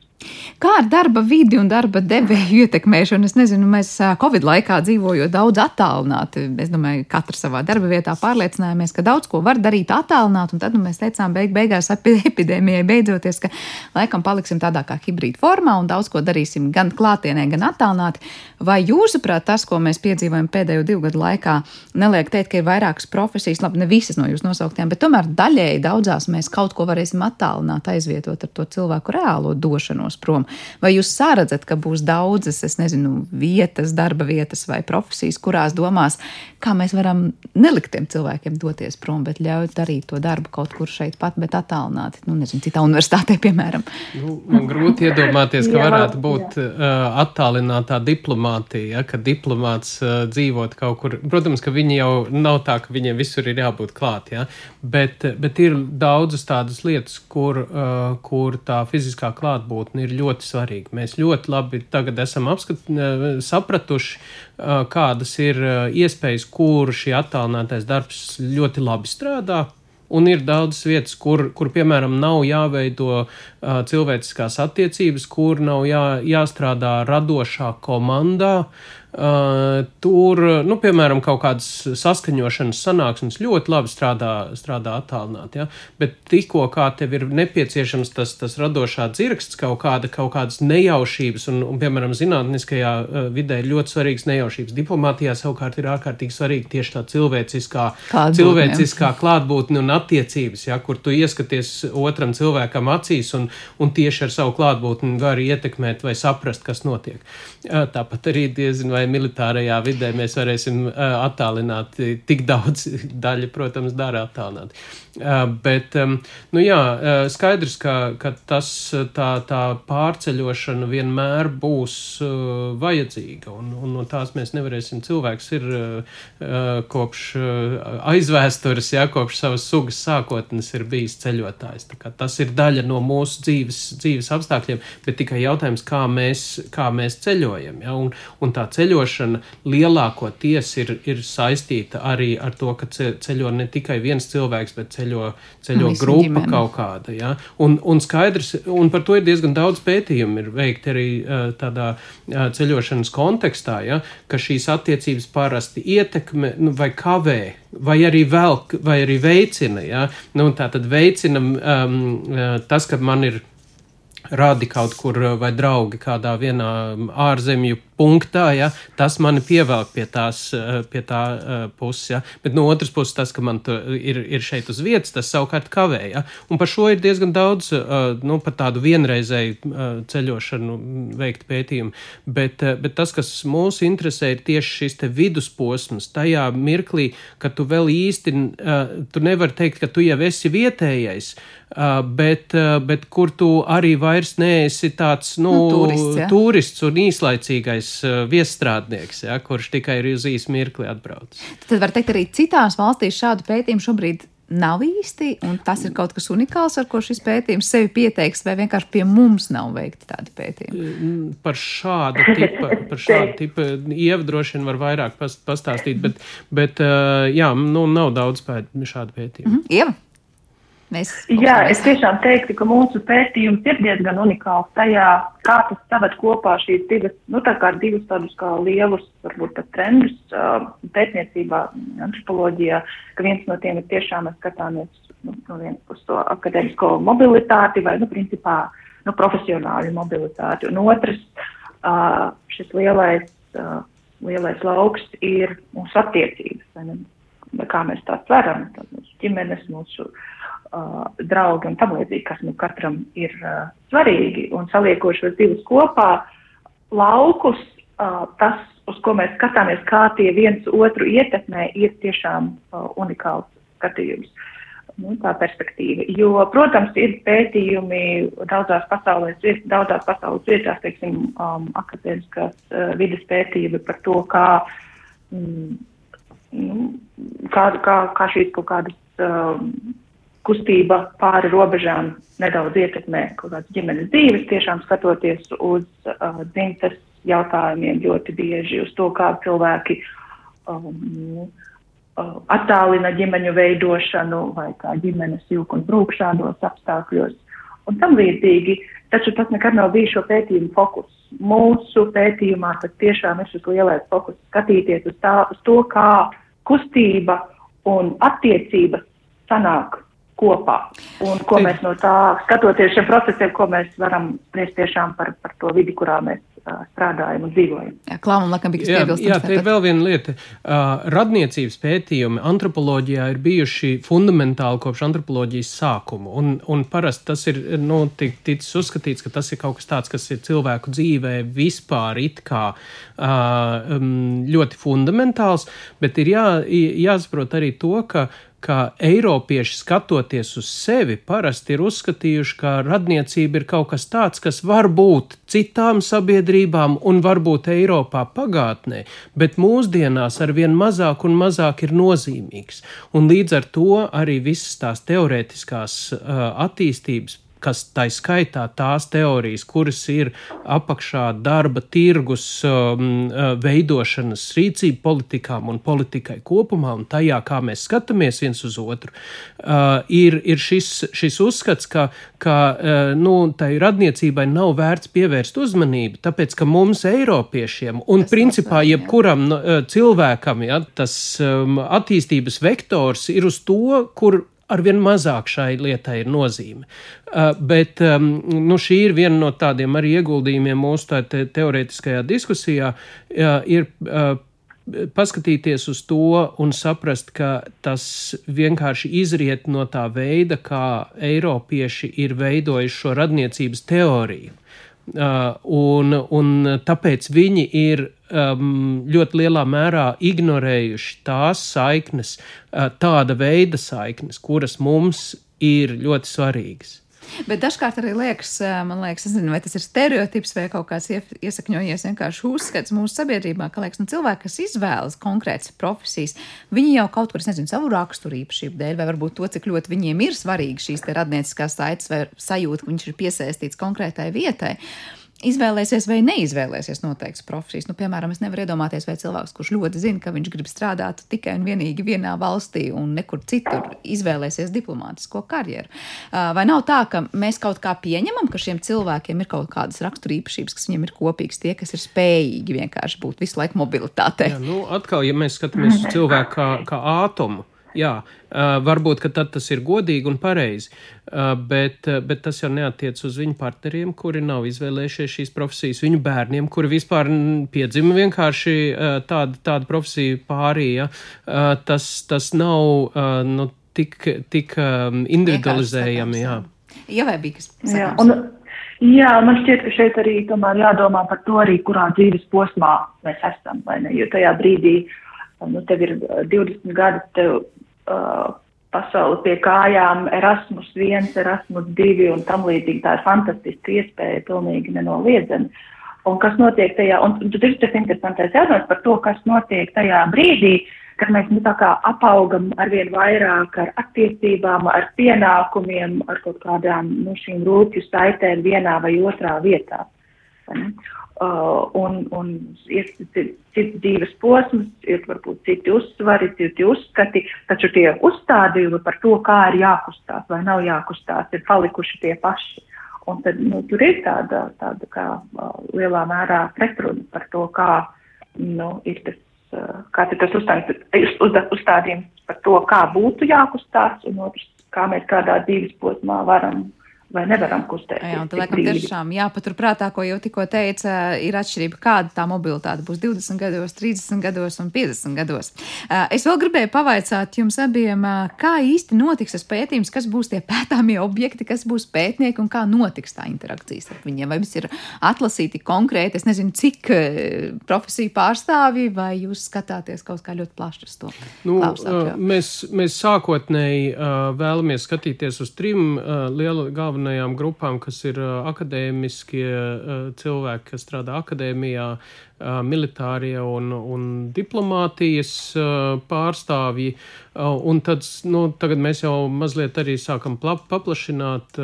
Kā ar darba vidi un darba devēju ietekmēšanu? Es nezinu, mēs Covid laikā dzīvojot daudz attālināti. Es domāju, katrs savā darba vietā pārliecinājāmies, ka daudz ko var darīt attālināti. Tad nu, mēs teicām, beig beigās epidēmijai beidzoties, ka laikam paliksim tādā kā hibrīda formā un daudz ko darīsim gan klātienē, gan attālināti. Vai jūsuprāt, tas, ko mēs piedzīvojam pēdējo divu gadu laikā, neliek teikt, ka ir vairākas profesijas, labi, ne visas no jūsu nosauktiem, bet tomēr daļēji daudzās mēs kaut ko varēsim attālināt, aizvietot ar to cilvēku reālo došanos prom. Vai jūs sāradzat, ka būs daudzas, es nezinu, vietas, darba vietas vai profesijas, kurās domās, kā mēs varam nelikt tiem cilvēkiem doties prom, bet ļaut darīt to darbu kaut kur šeit pat, bet attālināti, nu, nezinu, citā universitātē, piemēram? Nu, man grūti iedomāties, ka varētu būt uh, attālinātā diplomātija, ja, ka diplomāts uh, dzīvot kaut kur. Protams, ka viņi jau nav tā, ka viņiem visur ir jābūt klāt, ja, bet, bet ir daudzas tādas lietas, kur, uh, kur tā fiziskā klātbūtne ir ļoti svarīga. Mēs ļoti labi tagad esam apskat, sapratuši, kādas ir iespējas, kur šī attālinātais darbs ļoti labi strādā. Un ir daudz vietas, kur, kur piemēram, nav jāveido uh, cilvēciskās attiecības, kur nav jā, jāstrādā radošā komandā, Uh, tur, nu, piemēram, kaut kādas saskaņošanas sanāksmes ļoti labi strādā, strādā attālināti, ja? bet tikko kā tev ir nepieciešams tas, tas radošā dzirksts, kaut, kāda, kaut kādas nejaušības, un, un piemēram, zinātniskajā uh, vidē ir ļoti svarīgas nejaušības. Diplomātijā savukārt ir ārkārtīgi svarīga tieši tā cilvēciskā, Klātbūtne. cilvēciskā klātbūtne un attiecības, ja? kur tu ieskaties otram cilvēkam acīs un, un tieši ar savu klātbūtni vari ietekmēt vai saprast, kas notiek. Uh, tāpat arī diezin vai militārajā vidē mēs varēsim uh, attālināt tik daudz daļu, protams, dara attālināt. Bet, nu jā, skaidrs, ka, ka tas tā, tā pārceļošana vienmēr būs vajadzīga, un, un no tās mēs nevarēsim. Cilvēks ir kopš aizvēstures, jā, kopš savas sugas sākotnes ir bijis ceļotājs. Tas ir daļa no mūsu dzīves, dzīves apstākļiem, bet tikai jautājums, kā mēs, kā mēs ceļojam. Ja? Un, un tā ceļošana lielākoties ir, ir saistīta arī ar to, ka ceļo ne tikai viens cilvēks, bet ceļo, ceļo Visa grupa ģimene. kaut kāda. Ja? Un, un skaidrs, un par to ir diezgan daudz pētījumu ir veikti arī tādā ceļošanas kontekstā, ja? ka šīs attiecības parasti ietekmē nu, vai kavē. Vai arī velk, vai arī veicina. Ja? Nu, tā tad veicina um, tas, ka man ir radi kaut kur vai draugi kādā vienā ārzemju punktā, ja, tas mani pievelk pie, tās, uh, pie tā uh, puses. Ja. Bet no otras puses, tas, ka man ir, ir šeit uz vietas, tas savukārt kavē. Ja. Un par šo ir diezgan daudz, nu, par tādu vienreizēju ceļošanu veikt pētījumu. Bet, bet tas, kas mūs interesē, ir tieši šis te vidusposms, tajā mirklī, ka tu vēl īsti, tu nevari teikt, ka tu jau esi vietējais, bet, bet kur tu arī vairs neesi tāds, nu, Nu, turists, ja. turists un īslaicīgais uh, viestrādnieks, ja, kurš tikai ir uz īsu mirkli atbraucis. Tad var teikt, arī citās valstīs šādu pētījumu šobrīd nav īsti, un tas ir kaut kas unikāls, ar ko šis pētījums sevi pieteiks, vai vienkārši pie mums nav veikti tādi pētījumi. Par šādu tipu, par šādu tipu ievu droši vien var vairāk pas, pastāstīt, bet, bet uh, jā, nu, nav daudz pēt, šādu pētījumu. Mhm. Ieva? Mēs Jā, es tiešām teiktu, ka mūsu pētījums ir diezgan unikāls tajā, kā tas saved kopā šīs divas, nu tā kā divus tādus kā lielus, varbūt pat trendus uh, pētniecībā, antropoloģijā, ka viens no tiem ir tiešām mēs skatāmies nu, no vienas puses to akadēmisko mobilitāti vai, nu, principā, nu, profesionāļu mobilitāti. Un otrs, uh, šis lielais, uh, lielais lauks ir mūsu attiecības, vai ne? kā mēs tās tad mūsu ģimenes, mūsu uh, draugi un tam līdzīgi, kas nu katram ir uh, svarīgi. Un saliekot šos divus kopā, laukus, uh, tas, uz ko mēs skatāmies, kā tie viens otru ietekmē, ir tiešām uh, unikāls skatījums. Nu, tā perspektīva. Jo, protams, ir pētījumi daudzās pasaules, daudzās pasaules vietās, teiksim, um, akadēmiskās uh, vidas pētījumi par to, kā, mm, nu, kā, kā, kā šīs kaut kādas um, kustība pāri robežām nedaudz ietekmē kaut kādas ģimenes dzīves, tiešām skatoties uz uh, dzimtes jautājumiem ļoti bieži, uz to, kā cilvēki um, uh, attālina ģimeņu veidošanu vai kā ģimenes jūk un brūk šādos apstākļos un tam līdzīgi. Taču tas nekad nav bijis šo pētījumu fokus. Mūsu pētījumā tas tiešām ir šis lielais fokus skatīties uz, tā, uz to, kā kustība un attiecības sanāk kopā. Un ko mēs no tā, skatoties šiem procesiem, ko mēs varam spriest tiešām par, par to vidi, kurā mēs strādājam un dzīvojam. Jā, Klāvam, laikam, bija kas Jā, piebilstams. jā, te ir vēl viena lieta. Radniecības pētījumi antropoloģijā ir bijuši fundamentāli kopš antropoloģijas sākuma. Un, un parasti tas ir nu, tik, ticis uzskatīts, ka tas ir kaut kas tāds, kas ir cilvēku dzīvē vispār it kā ļoti fundamentāls, bet ir jā, jāsaprot arī to, ka ka Eiropieši skatoties uz sevi, parasti ir uzskatījuši, ka radniecība ir kaut kas tāds, kas var būt citām sabiedrībām un varbūt Eiropā pagātnē, bet mūsdienās ar vien mazāk un mazāk ir nozīmīgs. Un līdz ar to arī visas tās teorētiskās uh, attīstības kas tā skaitā tās teorijas, kuras ir apakšā darba tirgus um, uh, veidošanas rīcību politikām un politikai kopumā, un tajā, kā mēs skatāmies viens uz otru, uh, ir, ir šis, šis uzskats, ka, ka uh, nu, tai radniecībai nav vērts pievērst uzmanību, tāpēc, ka mums, Eiropiešiem, un tas principā jebkuram uh, cilvēkam, ja, tas um, attīstības vektors ir uz to, kur arvien mazāk šai lietai ir nozīme. Uh, bet um, nu, šī ir viena no tādiem arī ieguldījumiem mūsu te teorētiskajā diskusijā. Uh, ir, uh, paskatīties uz to un saprast, ka tas vienkārši izriet no tā veida, kā Eiropieši ir veidojuši šo radniecības teoriju. Uh, un, un tāpēc viņi ir um, ļoti lielā mērā ignorējuši tās saiknes, uh, tāda veida saiknes, kuras mums ir ļoti svarīgas. Bet dažkārt arī liekas, man liekas, nezinu, vai tas ir stereotips vai kaut kāds iesakņojies vienkārši uzskats mūsu sabiedrībā, ka liekas, nu, cilvēki, kas izvēlas konkrētas profesijas, viņi jau kaut kur, nezinu, savu raksturīpašību dēļ, vai varbūt to, cik ļoti viņiem ir svarīgi šīs radnieciskās saites vai sajūta, ka viņš ir piesaistīts konkrētai vietai. Uh, izvēlēsies vai neizvēlēsies noteiktas profesijas. Nu, piemēram, es nevaru iedomāties, vai cilvēks, kurš ļoti zina, ka viņš grib strādāt tikai un vienīgi vienā valstī un nekur citur, izvēlēsies diplomātisko karjeru. Vai nav tā, ka mēs kaut kā pieņemam, ka šiem cilvēkiem ir kaut kādas raksturīpašības, kas viņiem ir kopīgas, tie, kas ir spējīgi vienkārši būt visu laiku mobilitātē? Jā, nu, atkal, ja mēs skatāmies uz cilvēku kā, kā ātomu, Jā, varbūt tas ir godīgi un pareizi, bet, bet tas jau neatiec uz viņu partneriem, kuri nav izvēlējušies šīs profesijas, viņu bērniem, kuri vispār piedzima vienkārši tādu, tādu profesiju pārīja. Uh, tas, tas nav nu, tik, tik individualizējami. Jā. Jā, vai bija kas un, jā, man šķiet, ka šeit arī tomēr jādomā par to arī, kurā dzīves posmā mēs esam, vai ne, jo tajā brīdī, nu, tev ir 20 gadi, tev uh, pasauli pie kājām, Erasmus 1, Erasmus 2 un tam līdzīgi. Tā ir fantastiska iespēja, pilnīgi nenoliedzami. Un kas notiek tajā, un tad ir tas interesantais jautājums par to, kas notiek tajā brīdī, kad mēs nu tā kā apaugam arvien vairāk ar attiecībām, ar pienākumiem, ar kaut kādām, nu, šīm rūpju saitēm vienā vai otrā vietā. Uh, un, un ir cits dzīves posms, ir varbūt citi uzsvari, citi uzskati, taču tie uzstādījumi par to, kā ir jākustās vai nav jākustās, ir palikuši tie paši. Un tad nu, tur ir tāda, tāda kā uh, lielā mērā pretruna par to, kā nu, ir tas, uh, kāds ir tas uzstādījums, uz, uzstādījums par to, kā būtu jākustās, un otrs, kā mēs kādā dzīves posmā varam vai nevaram kustēt. Jā, un tad, laikam, tiešām jāpaturprātā, ko jau tikko teica, ir atšķirība, kāda tā mobilitāte būs 20 gados, 30 gados un 50 gados. Es vēl gribēju pavaicāt jums abiem, kā īsti notiks tas pētījums, kas būs tie pētāmie objekti, kas būs pētnieki un kā notiks tā interakcijas ar viņiem. Vai viss ir atlasīti konkrēti, es nezinu, cik profesiju pārstāvji, vai jūs skatāties kaut kā ļoti plaši uz to? Nu, Klausāt, mēs, mēs sākotnēji vēlamies skatīties uz trim lielu galvenu galvenajām grupām, kas ir akadēmiskie cilvēki, kas strādā akadēmijā, militārie un, un diplomātijas pārstāvji. Un tad, nu, tagad mēs jau mazliet arī sākam paplašināt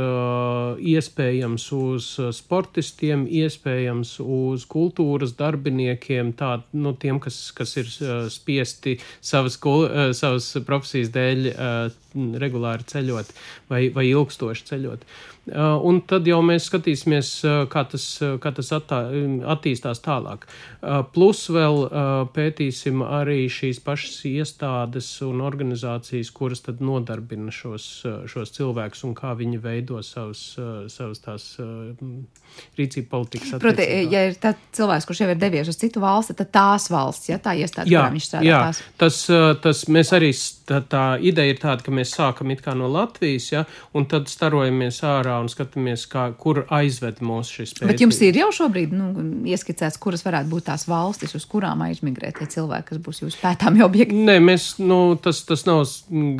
iespējams uz sportistiem, iespējams uz kultūras darbiniekiem, tā, nu, tiem, kas, kas ir spiesti savas, savas profesijas dēļ regulāri ceļot vai, vai ilgstoši ceļot. Un tad jau mēs skatīsimies, kā tas, kā tas attā, attīstās tālāk. Plus vēl pētīsim arī šīs pašas iestādes un organizācijas, kuras tad nodarbina šos, šos cilvēkus un kā viņi veido savus, savus tās rīcību politikas. Proti, ja ir cilvēks, kurš jau ir devies uz citu valsti, tad tās valsts, ja tā iestāde, jā, kurā viņš strādā. Jā, tās. tas, tas mēs arī, tā, tā ideja ir tāda, ka mēs sākam it kā no Latvijas, ja, un tad starojamies ārā un skatāmies, kā, kur aizved mūs šis pētījums. Bet jums ir jau šobrīd nu, ieskicēts, kuras varētu būt tās valstis, uz kurām aizmigrē tie cilvēki, kas būs jūsu pētāmi objekti? Nē, mēs, nu, tas, tas nav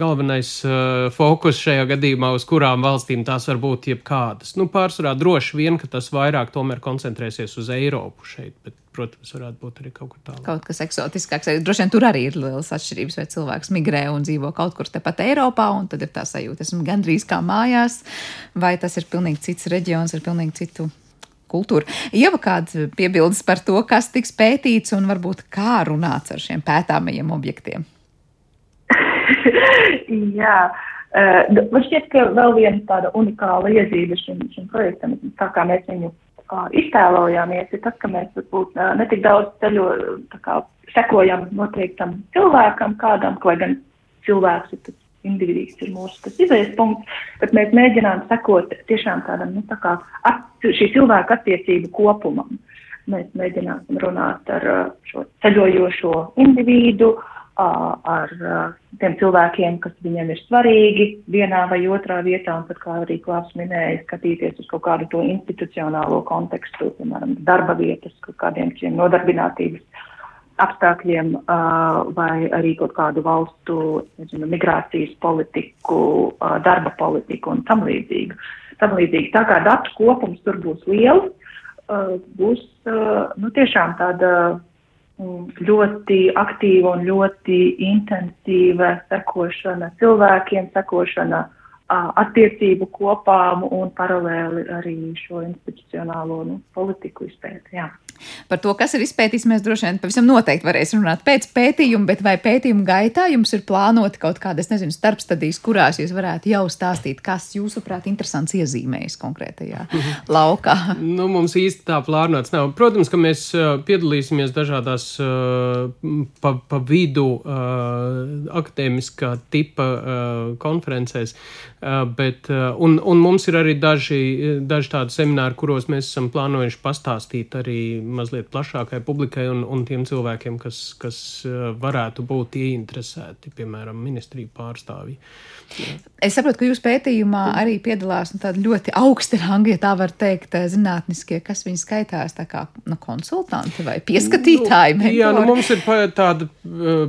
galvenais uh, fokus šajā gadījumā, uz kurām valstīm tās var būt jebkādas. Nu, pārsvarā droši vien, ka tas vairāk tomēr koncentrēsies uz Eiropu šeit, bet protams, varētu būt arī kaut kur tālāk. Kaut kas eksotiskāks. Droši vien tur arī ir lielas atšķirības, vai cilvēks migrē un dzīvo kaut kur tepat Eiropā, un tad ir tā sajūta, esmu gandrīz kā mājās, vai tas ir pilnīgi cits reģions ar pilnīgi citu kultūru. Ieva kāds piebildes par to, kas tiks pētīts un varbūt kā runāts ar šiem pētāmajiem objektiem? Jā, uh, man šķiet, ka vēl viena tāda unikāla iezīme šim, šim projektam, tā kā mēs viņu uh, iztēlojāmies, ir tas, ka mēs varbūt netik daudz ceļo, kā, sekojam noteiktam cilvēkam kādam, lai gan cilvēks ir tas individīgs, ir mūsu izējas punkts, bet mēs mēģinām sekot tiešām tādam, nu, tā kā at, šī cilvēka attiecību kopumam. Mēs mēģināsim runāt ar šo ceļojošo individu, uh, ar tiem cilvēkiem, kas viņiem ir svarīgi vienā vai otrā vietā, un tad, kā arī Klāps minēja, skatīties uz kaut kādu to institucionālo kontekstu, piemēram, darba vietas, kaut kādiem šiem nodarbinātības apstākļiem, vai arī kaut kādu valstu, nezinu, migrācijas politiku, darba politiku un tam līdzīgi. Tam līdzīgi. Tā kā datu kopums tur būs liels, būs, nu, tiešām tāda ļoti aktīva un ļoti intensīva sekošana cilvēkiem, sekošana attiecību kopām un paralēli arī šo institucionālo nu, politiku izpēti. Par to, kas ir izpētījis, mēs droši vien pavisam noteikti varēsim runāt pēc pētījuma, bet vai pētījuma gaitā jums ir plānoti kaut kādas, nezinu, starpstadijas, kurās jūs varētu jau stāstīt, kas jūsuprāt interesants iezīmējas konkrētajā mhm. laukā? Nu, mums īsti tā plānots nav. Protams, ka mēs piedalīsimies dažādās pa, pa vidu akadēmiskā tipa konferencēs, bet, un, un mums ir arī daži, daži tādi semināri, kuros mēs esam plānojuši pastāstīt arī mazliet plašākai publikai un, un tiem cilvēkiem, kas, kas eh, varētu būt ieinteresēti, piemēram, ministriju pārstāvji. Jā. Es saprotu, ka jūs pētījumā arī piedalās nu, ļoti augsti rangi, ja tā var teikt, eh, zinātniskie, kas viņi skaitās, tā kā nu, konsultanti vai pieskatītāji. Nu, jā, nu, mums ir tāda. Uh,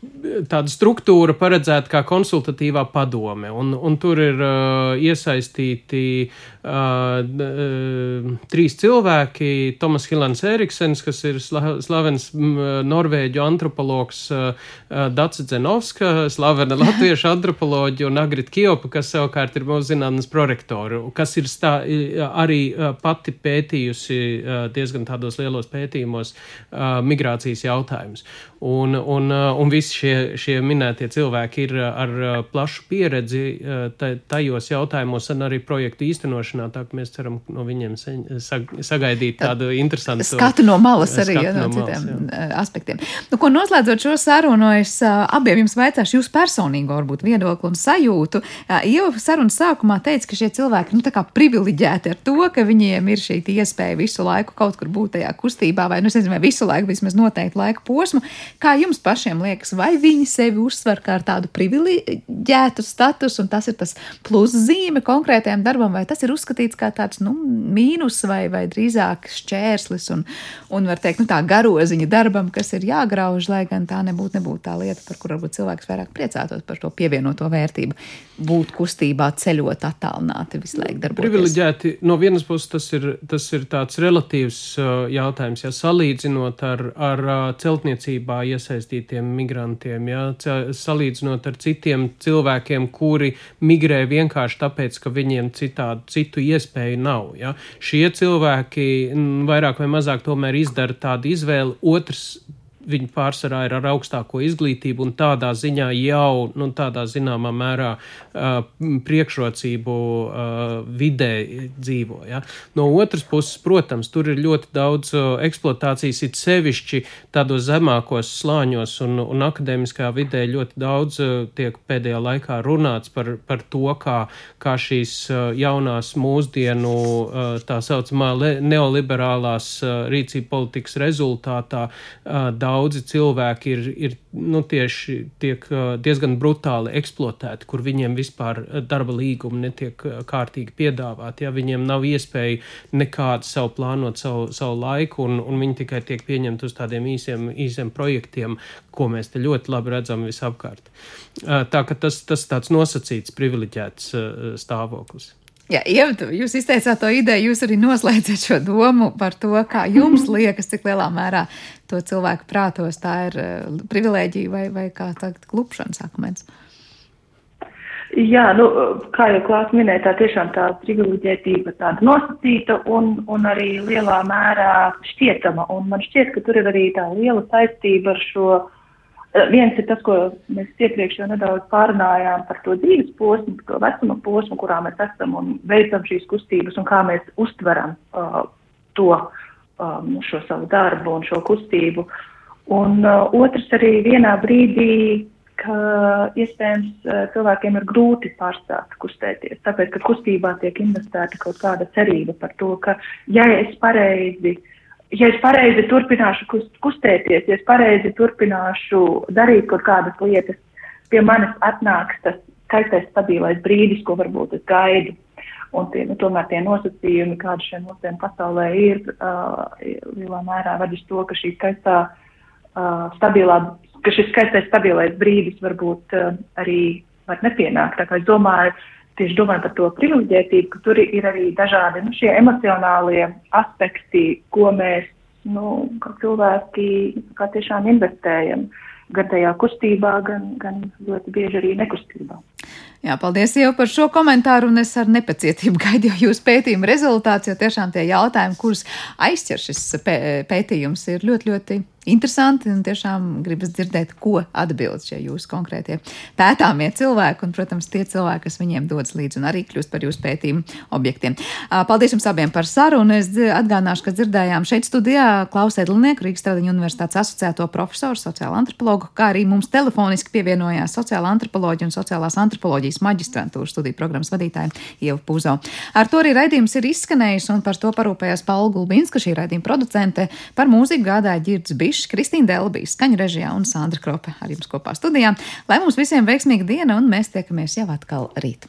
tāda struktūra paredzēta kā konsultatīvā padome, un, un tur ir uh, iesaistīti uh, uh, trīs cilvēki. Tomas Hilans Eriksens, kas ir sla, slavens norvēģu antropologs, uh, uh Dace Zenovska, slavena latviešu antropoloģija un Agrit Kjopa, kas savukārt ir mūsu zinātnes prorektori, kas ir stā, arī uh, pati pētījusi uh, diezgan tādos lielos pētījumos uh, migrācijas jautājumus. Un, un, uh, un visi šie, šie minētie cilvēki ir uh, ar uh, plašu pieredzi tajos jautājumos un arī projektu īstenošanā, tā ka mēs ceram no viņiem sagaidīt tādu interesantu skatu no malas arī ja, no, no citiem malas, aspektiem. Nu, ko noslēdzot šo sarunu, es abiem jums vaicāšu jūs personīgo varbūt viedokli un sajūtu. Jau sarunas sākumā teica, ka šie cilvēki nu, tā kā privileģēti ar to, ka viņiem ir šī iespēja visu laiku kaut kur būt tajā kustībā vai, nu, es nezinu, vai visu laiku vismaz noteikti laika posmu. Kā jums pašiem liekas, vai viņi sevi uzsver kā tādu privileģētu statusu, un tas ir tas pluszīme konkrētajam darbam, vai tas ir uzskatīts kā tāds nu, mīnus vai, vai drīzāk šķērslis un, un var teikt, nu, tā garoziņa darbam, kas ir jāgrauž, lai gan tā nebūtu, nebūtu tā lieta, par kuru varbūt cilvēks vairāk priecātos par to pievienoto vērtību, būt kustībā, ceļot attālināti visu laiku darboties. Privileģēti no vienas puses tas ir, tas ir tāds relatīvs uh, jautājums, ja salīdzinot ar, ar uh, celtniecībā iesaistītiem migrantiem, ja, salīdzinot ar citiem cilvēkiem, kuri migrē vienkārši tāpēc, ka viņiem citādu, citu iespēju nav. Ja. Šie cilvēki vairāk vai mazāk tomēr izdara tādu izvēli. Otrs viņi pārsvarā ir ar augstāko izglītību un tādā ziņā jau nu, tādā zināmā mērā uh, priekšrocību uh, vidē dzīvo. Ja? No otras puses, protams, tur ir ļoti daudz uh, eksploatācijas, it sevišķi tādos zemākos slāņos un, un akadēmiskā vidē ļoti daudz uh, tiek pēdējā laikā runāts par, par to, kā, kā šīs uh, jaunās mūsdienu uh, tā saucamā neoliberālās uh, rīcība politikas rezultātā uh, daudzi cilvēki ir, ir nu, tieši tiek diezgan brutāli eksploatēti, kur viņiem vispār darba līgumi netiek kārtīgi piedāvāti. Ja viņiem nav iespēja nekādu savu plānot savu, savu laiku, un, un viņi tikai tiek pieņemti uz tādiem īsiem, īsiem projektiem, ko mēs te ļoti labi redzam visapkārt. Tā ka tas, tas tāds nosacīts, privileģēts stāvoklis. Jā, Ieva, jūs izteicāt to ideju, jūs arī noslēdzat šo domu par to, kā jums liekas, cik lielā mērā to cilvēku prātos tā ir uh, privilēģija vai, vai kā tagad klupšanas akmens. Jā, nu, kā jau klāts minēja, tā tiešām tā privileģētība tāda nosacīta un, un arī lielā mērā šķietama. Un man šķiet, ka tur ir arī tā liela saistība ar šo uh, Eh, viens ir tas, ko mēs iepriekš jau nedaudz pārunājām par to dzīves posmu, to vecuma posmu, kurā mēs esam un veicam šīs kustības un kā mēs uztveram uh, to, um, šo savu darbu un šo kustību. Un uh, otrs arī vienā brīdī, ka iespējams uh, cilvēkiem ir grūti pārstāt kustēties, tāpēc, ka kustībā tiek investēta kaut kāda cerība par to, ka ja es pareizi uh, ja es pareizi turpināšu kustēties, ja es pareizi turpināšu darīt kaut kādas lietas, pie manis atnāks tas skaistais, stabilais brīdis, ko varbūt es gaidu. Un tie, nu, tomēr tie nosacījumi, kādi šiem mūsdienu pasaulē ir, uh, lielā mērā ved uz to, ka šī skaistā, uh, stabilā, ka šis skaistais, stabilais brīdis varbūt uh, arī var nepienākt. Tā kā es domāju, uh, tieši domājot par to privileģētību, ka tur ir arī dažādi nu, šie emocionālie aspekti, ko mēs, nu, kā cilvēki, kā tiešām investējam gan tajā kustībā, gan, gan ļoti bieži arī nekustībā. Jā, paldies jau par šo komentāru, un es ar nepacietību gaidu jūsu pētījuma rezultātus, jo tiešām tie jautājumi, kurus aizķer šis pētījums, ir ļoti, ļoti interesanti, un tiešām gribas dzirdēt, ko atbild šie jūsu konkrētie pētāmie cilvēki, un, protams, tie cilvēki, kas viņiem dodas līdzi un arī kļūst par jūsu pētījumu objektiem. Paldies jums abiem par sarunu. Es atgādināšu, ka dzirdējām šeit studijā Klausē Dlinieku, Rīgas Stradiņu universitātes asociēto profesoru, sociālo antropologu, kā arī mums telefoniski pievienojās sociāla antropoloģija un sociālās antropoloģijas maģistrantūras studiju programmas vadītāja Ieva Pūzo. Ar to arī raidījums ir izskanējis, un par to parūpējās Paula Gulbinska, šī raidījuma producente, par mūziku gādāja Girds Bišs. Bišs, Kristīna Delbīs, skaņu režijā un Sandra Krope ar jums kopā studijā. Lai mums visiem veiksmīga diena un mēs tiekamies jau atkal rīt.